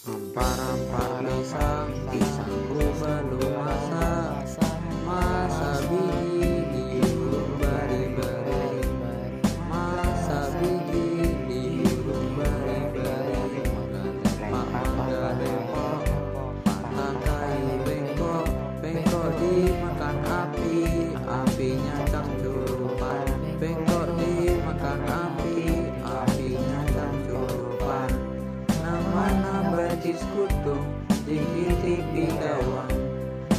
Ampar-ampar pisang, pisang belum te escutou, de que te pidawa.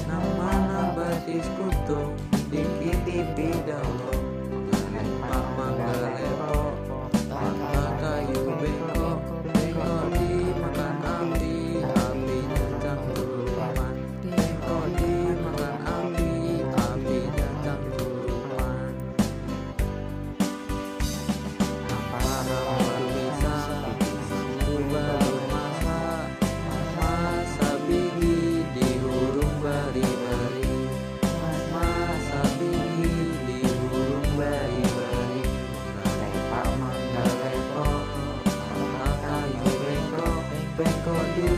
Na mana te escutou, de que te pedaua.